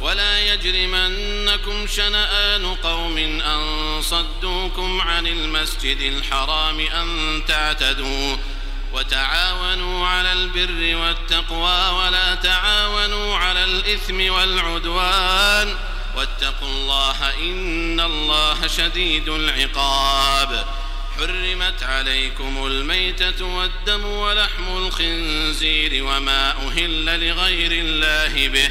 ولا يجرمنكم شنآن قوم أن صدوكم عن المسجد الحرام أن تعتدوا وتعاونوا على البر والتقوى ولا تعاونوا على الإثم والعدوان واتقوا الله إن الله شديد العقاب حرمت عليكم الميتة والدم ولحم الخنزير وما أهل لغير الله به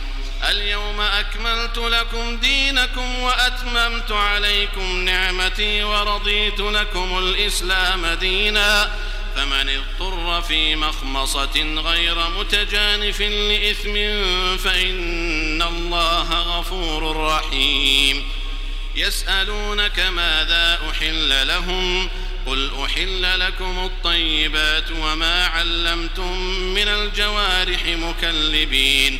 اليوم أكملت لكم دينكم وأتممت عليكم نعمتي ورضيت لكم الإسلام دينا. فمن اضطر في مخمصة غير متجانف لإثم فإن الله غفور رحيم. يسألونك ماذا أحل لهم؟ قل أحل لكم الطيبات وما علمتم من الجوارح مكلبين.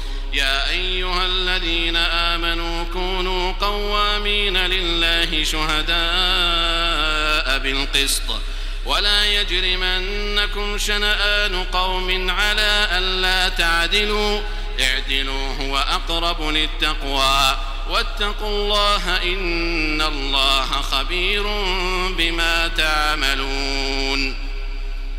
يا أيها الذين آمنوا كونوا قوامين لله شهداء بالقسط. ولا يجرمنكم شنآن قوم على ألا تعدلوا. اعدلوا هو أقرب للتقوى. واتقوا الله إن الله خبير بما تعملون.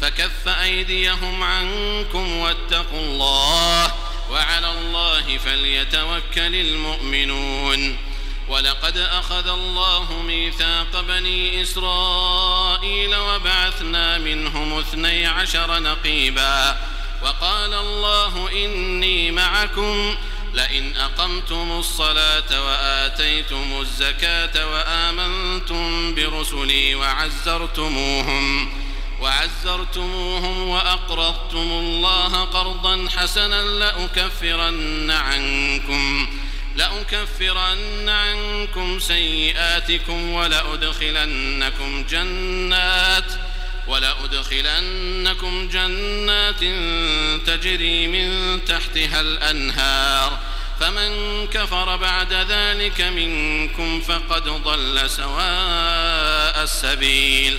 فكف أيديهم عنكم واتقوا الله وعلى الله فليتوكل المؤمنون. ولقد أخذ الله ميثاق بني إسرائيل وبعثنا منهم اثني عشر نقيبا. وقال الله إني معكم لئن أقمتم الصلاة وآتيتم الزكاة وآمنتم برسلي وعزرتموهم. وعزرتموهم وأقرضتم الله قرضا حسنا لأكفرن عنكم لأكفرن عنكم سيئاتكم ولأدخلنكم جنات ولأدخلنكم جنات تجري من تحتها الأنهار. فمن كفر بعد ذلك منكم فقد ضل سواء السبيل.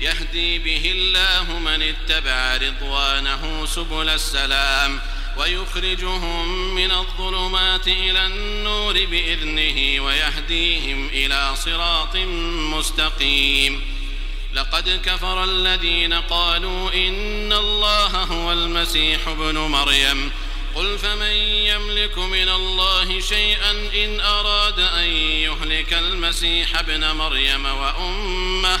يهدي به الله من اتبع رضوانه سبل السلام ويخرجهم من الظلمات إلى النور بإذنه ويهديهم إلى صراط مستقيم. لقد كفر الذين قالوا إن الله هو المسيح ابن مريم. قل فمن يملك من الله شيئا إن أراد أن يهلك المسيح ابن مريم وأمه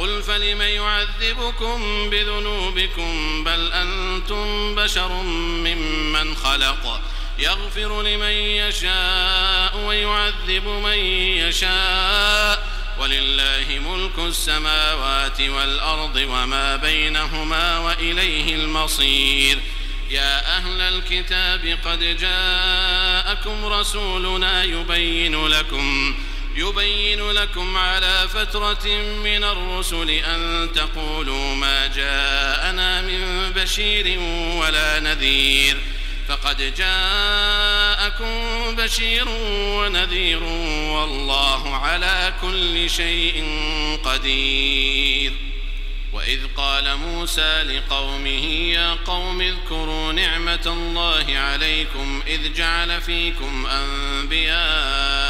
قل فلم يعذبكم بذنوبكم بل أنتم بشر ممن خلق يغفر لمن يشاء ويعذب من يشاء ولله ملك السماوات والأرض وما بينهما وإليه المصير يا أهل الكتاب قد جاءكم رسولنا يبين لكم يبين لكم على فترة من الرسل أن تقولوا ما جاءنا من بشير ولا نذير. فقد جاءكم بشير ونذير والله على كل شيء قدير. وإذ قال موسى لقومه يا قوم اذكروا نعمة الله عليكم إذ جعل فيكم أنبياء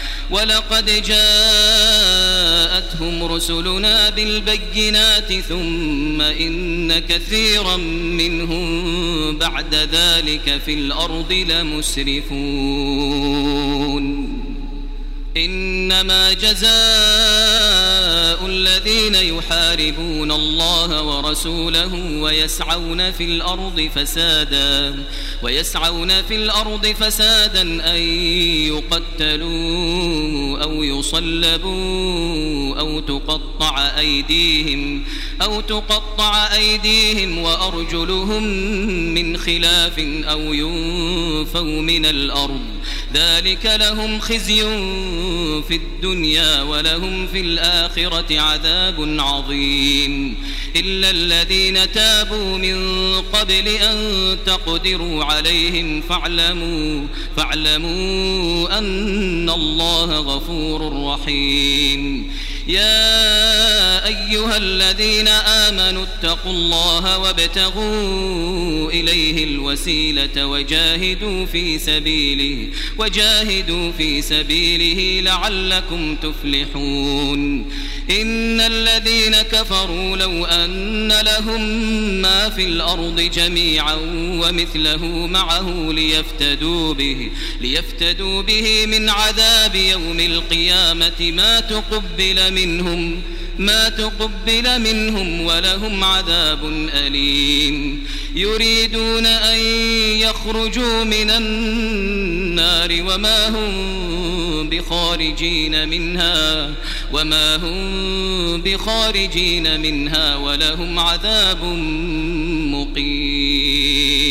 ولقد جاءتهم رسلنا بالبينات ثم إن كثيرا منهم بعد ذلك في الأرض لمسرفون. إنما جزاء الذين يحاربون الله ورسوله ويسعون في الأرض فسادا ويسعون في الأرض فسادا أن يقتلوا أو يصلبوا أو تقطع أيديهم أو تقطع أيديهم وأرجلهم من خلاف أو ينفوا من الأرض. ذلك لهم خزي في الدنيا ولهم في الآخرة عذاب عظيم إلا الذين تابوا من قبل أن تقدروا عليهم فاعلموا فاعلموا أن الله غفور رحيم يا أيها الذين آمنوا اتقوا الله وابتغوا إليه الوسيلة وجاهدوا في سبيله وجاهدوا في سبيله لعلكم تفلحون. إن الذين كفروا لو أن لهم ما في الأرض جميعا ومثله معه ليفتدوا به ليفتدوا به من عذاب يوم القيامة ما تقبل منهم ما تقبل منهم ولهم عذاب أليم. يريدون أن يخرجوا من النار وما هم بخارجين منها وما هم بخارجين منها ولهم عذاب مقيم.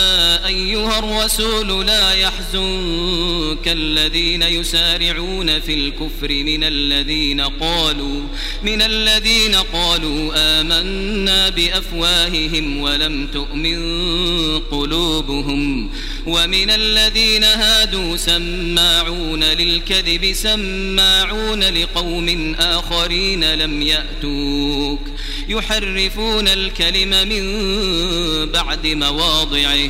أيها الرسول لا يحزنك الذين يسارعون في الكفر من الذين قالوا من الذين قالوا آمنا بأفواههم ولم تؤمن قلوبهم ومن الذين هادوا سماعون للكذب سماعون لقوم آخرين لم يأتوك يحرفون الكلم من بعد مواضعه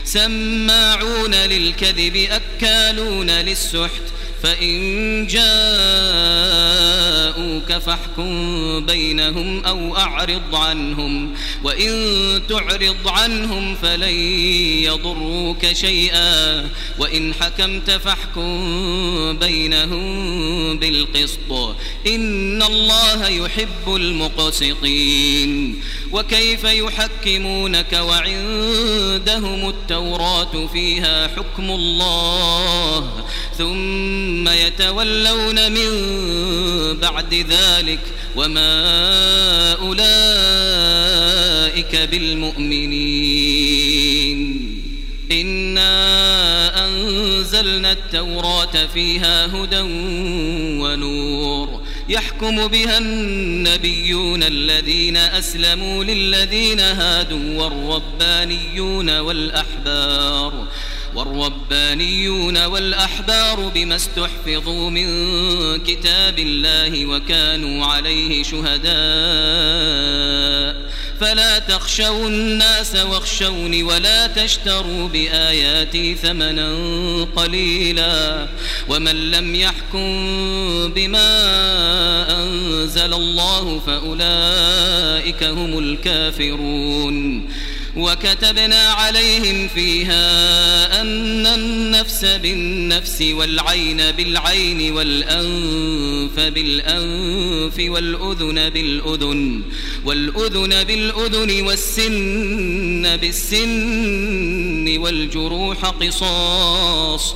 سماعون للكذب أكالون للسحت فإن جاءوك فاحكم بينهم أو أعرض عنهم وإن تعرض عنهم فلن يضروك شيئا وإن حكمت فاحكم بينهم بالقسط. إن الله يحب المقسطين. وكيف يحكمونك وعندهم التوراة فيها حكم الله؟ ثم يتولون من بعد ذلك وما أولئك بالمؤمنين. إنا أنزلنا التوراة فيها هدى ونور. يحكم بها النبيون الذين أسلموا للذين هادوا والربانيون والأحبار. والربانيون والأحبار بما استحفظوا من كتاب الله وكانوا عليه شهداء. فلا تخشوا الناس واخشوني ولا تشتروا بآياتي ثمنا قليلا. ومن لم يحكم بما أنزل الله فأولئك هم الكافرون. وكتبنا عليهم فيها أن النفس بالنفس والعين بالعين والأنف بالأنف والأذن بالأذن والأذن بالأذن والسن بالسن والجروح قصاص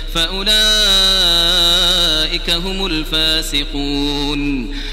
فأولئك أولئك هم الفاسقون.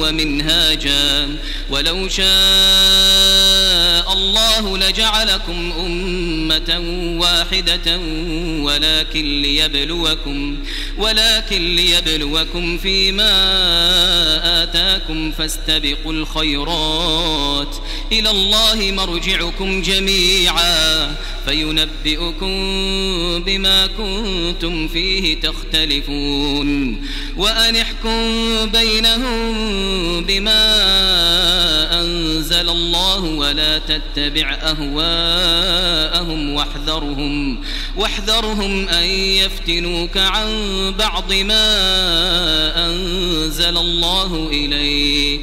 ومنهاجا ولو شاء الله لجعلكم أمة واحدة ولكن ليبلوكم ولكن ليبلوكم فيما آتاكم فاستبقوا الخيرات إلى الله مرجعكم جميعا فينبئكم بما كنتم فيه تختلفون. وأن احكم بينهم بما أنزل الله ولا تتبع أهواءهم واحذرهم واحذرهم أن يفتنوك عن بعض ما أنزل الله إليك.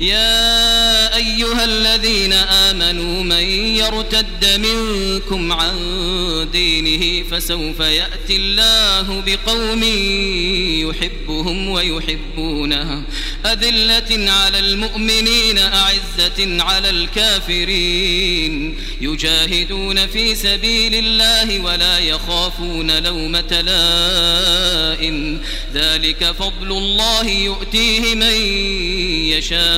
يا أيها الذين آمنوا من يرتد منكم عن دينه فسوف يأتي الله بقوم يحبهم ويحبونه. أذلة على المؤمنين أعزة على الكافرين. يجاهدون في سبيل الله ولا يخافون لومة لائم. ذلك فضل الله يؤتيه من يشاء.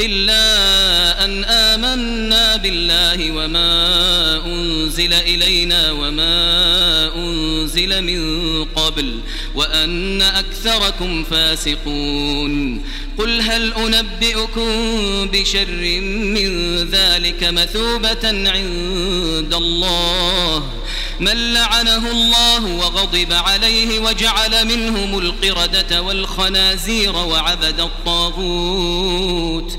إلا أن آمنا بالله وما أنزل إلينا وما أنزل من قبل وأن أكثركم فاسقون. قل هل أنبئكم بشر من ذلك مثوبة عند الله؟ من لعنه الله وغضب عليه وجعل منهم القردة والخنازير وعبد الطاغوت.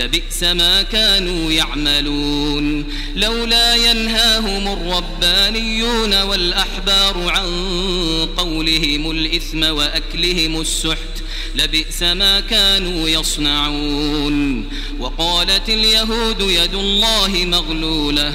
لبئس ما كانوا يعملون. لولا ينهاهم الربانيون والأحبار عن قولهم الإثم وأكلهم السحت لبئس ما كانوا يصنعون. وقالت اليهود يد الله مغلولة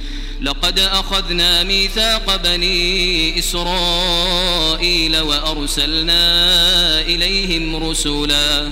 لقد أخذنا ميثاق بني إسرائيل وأرسلنا إليهم رسلا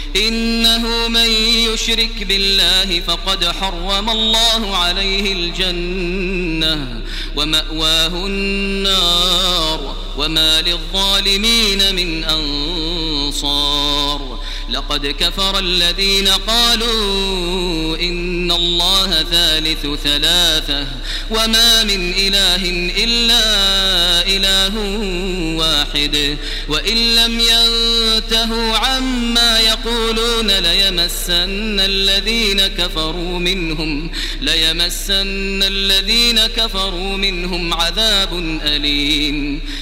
إنه من يشرك بالله فقد حرم الله عليه الجنة ومأواه النار وما للظالمين من أنصار لقد كفر الذين قالوا إن الله ثالث ثلاثة وما من إله إلا إله واحد وإن لم ينتهوا عما يقولون ليمسن الذين كفروا منهم ليمسن الذين كفروا منهم عذاب أليم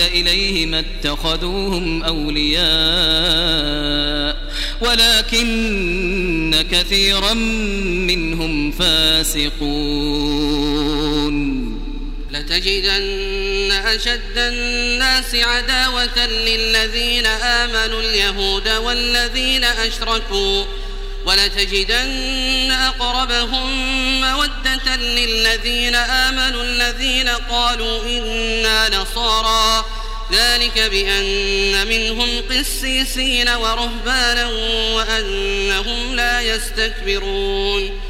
إليه ما اتخذوهم أولياء ولكن كثيرا منهم فاسقون. لتجدن أشد الناس عداوة للذين آمنوا اليهود والذين أشركوا ولتجدن أقربهم مودة للذين آمنوا الذين قالوا إنا نصارى. ذلك بأن منهم قسيسين ورهبانا وأنهم لا يستكبرون.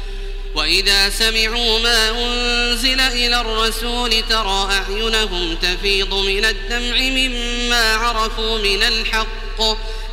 وإذا سمعوا ما أنزل إلى الرسول ترى أعينهم تفيض من الدمع مما عرفوا من الحق.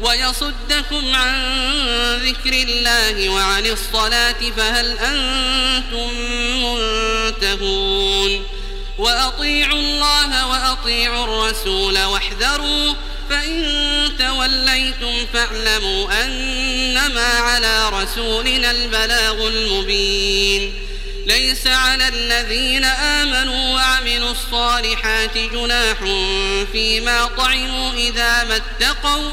ويصدكم عن ذكر الله وعن الصلاة فهل أنتم منتهون وأطيعوا الله وأطيعوا الرسول واحذروا فإن توليتم فاعلموا أنما على رسولنا البلاغ المبين ليس على الذين آمنوا وعملوا الصالحات جناح فيما طعموا إذا ما اتقوا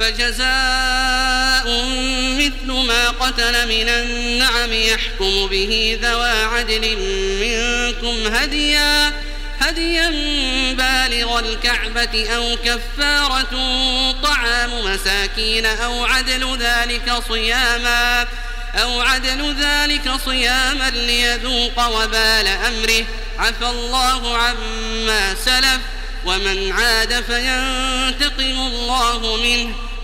فجزاء مثل ما قتل من النعم يحكم به ذوى عدل منكم هديا هديا بالغ الكعبة أو كفارة طعام مساكين أو عدل ذلك صياما أو عدل ذلك صياما ليذوق وبال أمره. عفى الله عما سلف ومن عاد فينتقم الله منه.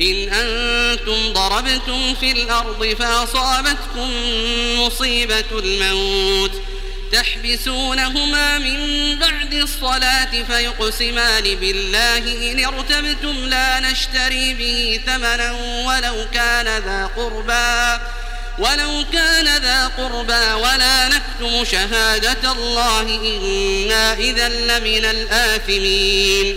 إن أنتم ضربتم في الأرض فأصابتكم مصيبة الموت تحبسونهما من بعد الصلاة فيقسمان بالله إن ارتبتم لا نشتري به ثمنا ولو كان ذا قربى ولو كان ذا قربى ولا نكتم شهادة الله إنا إذا لمن الآثمين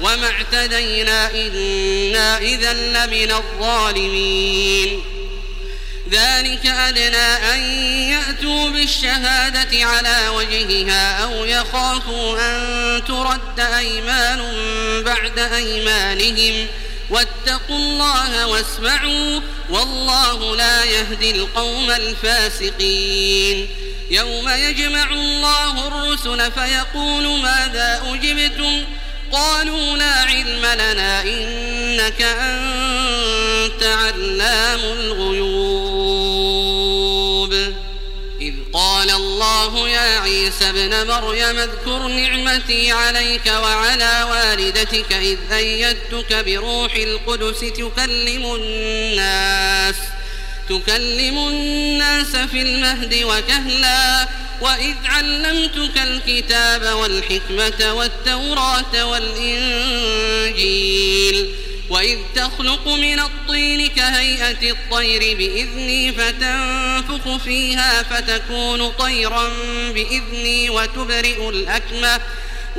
وما اعتدينا إنا إذا لمن الظالمين. ذلك أدنى أن يأتوا بالشهادة على وجهها أو يخافوا أن ترد أيمان بعد أيمانهم. واتقوا الله واسمعوا والله لا يهدي القوم الفاسقين. يوم يجمع الله الرسل فيقول ماذا أجبتم؟ قالوا لا علم لنا إنك أنت علام الغيوب. إذ قال الله يا عيسى ابن مريم اذكر نعمتي عليك وعلى والدتك إذ أيدتك بروح القدس تكلم الناس. تكلم الناس في المهد وكهلاً وإذ علمتك الكتاب والحكمة والتوراة والإنجيل وإذ تخلق من الطين كهيئة الطير بإذني فتنفخ فيها فتكون طيرا بإذني وتبرئ الأكمة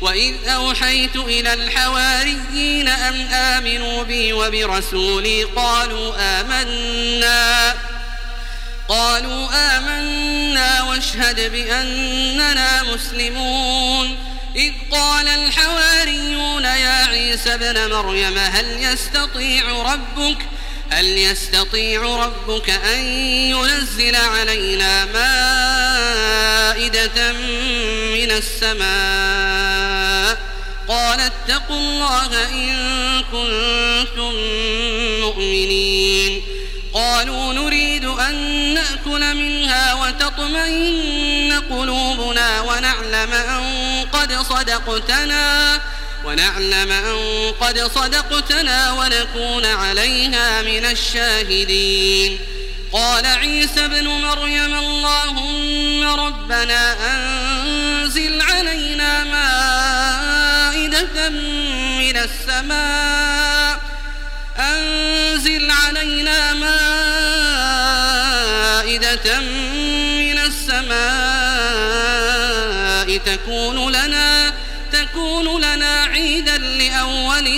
وإذ أوحيت إلى الحواريين أن آمنوا بي وبرسولي قالوا آمنا قالوا آمنا واشهد بأننا مسلمون إذ قال الحواريون يا عيسى ابن مريم هل يستطيع ربك هل يستطيع ربك أن ينزل علينا مائدة من السماء؟ قال اتقوا الله إن كنتم مؤمنين. قالوا نريد أن نأكل منها وتطمئن قلوبنا ونعلم أن قد صدقتنا. ونعلم أن قد صدقتنا ونكون عليها من الشاهدين. قال عيسى ابن مريم اللهم ربنا أنزل علينا مائدة من السماء. أنزل علينا مائدة من السماء تكون لنا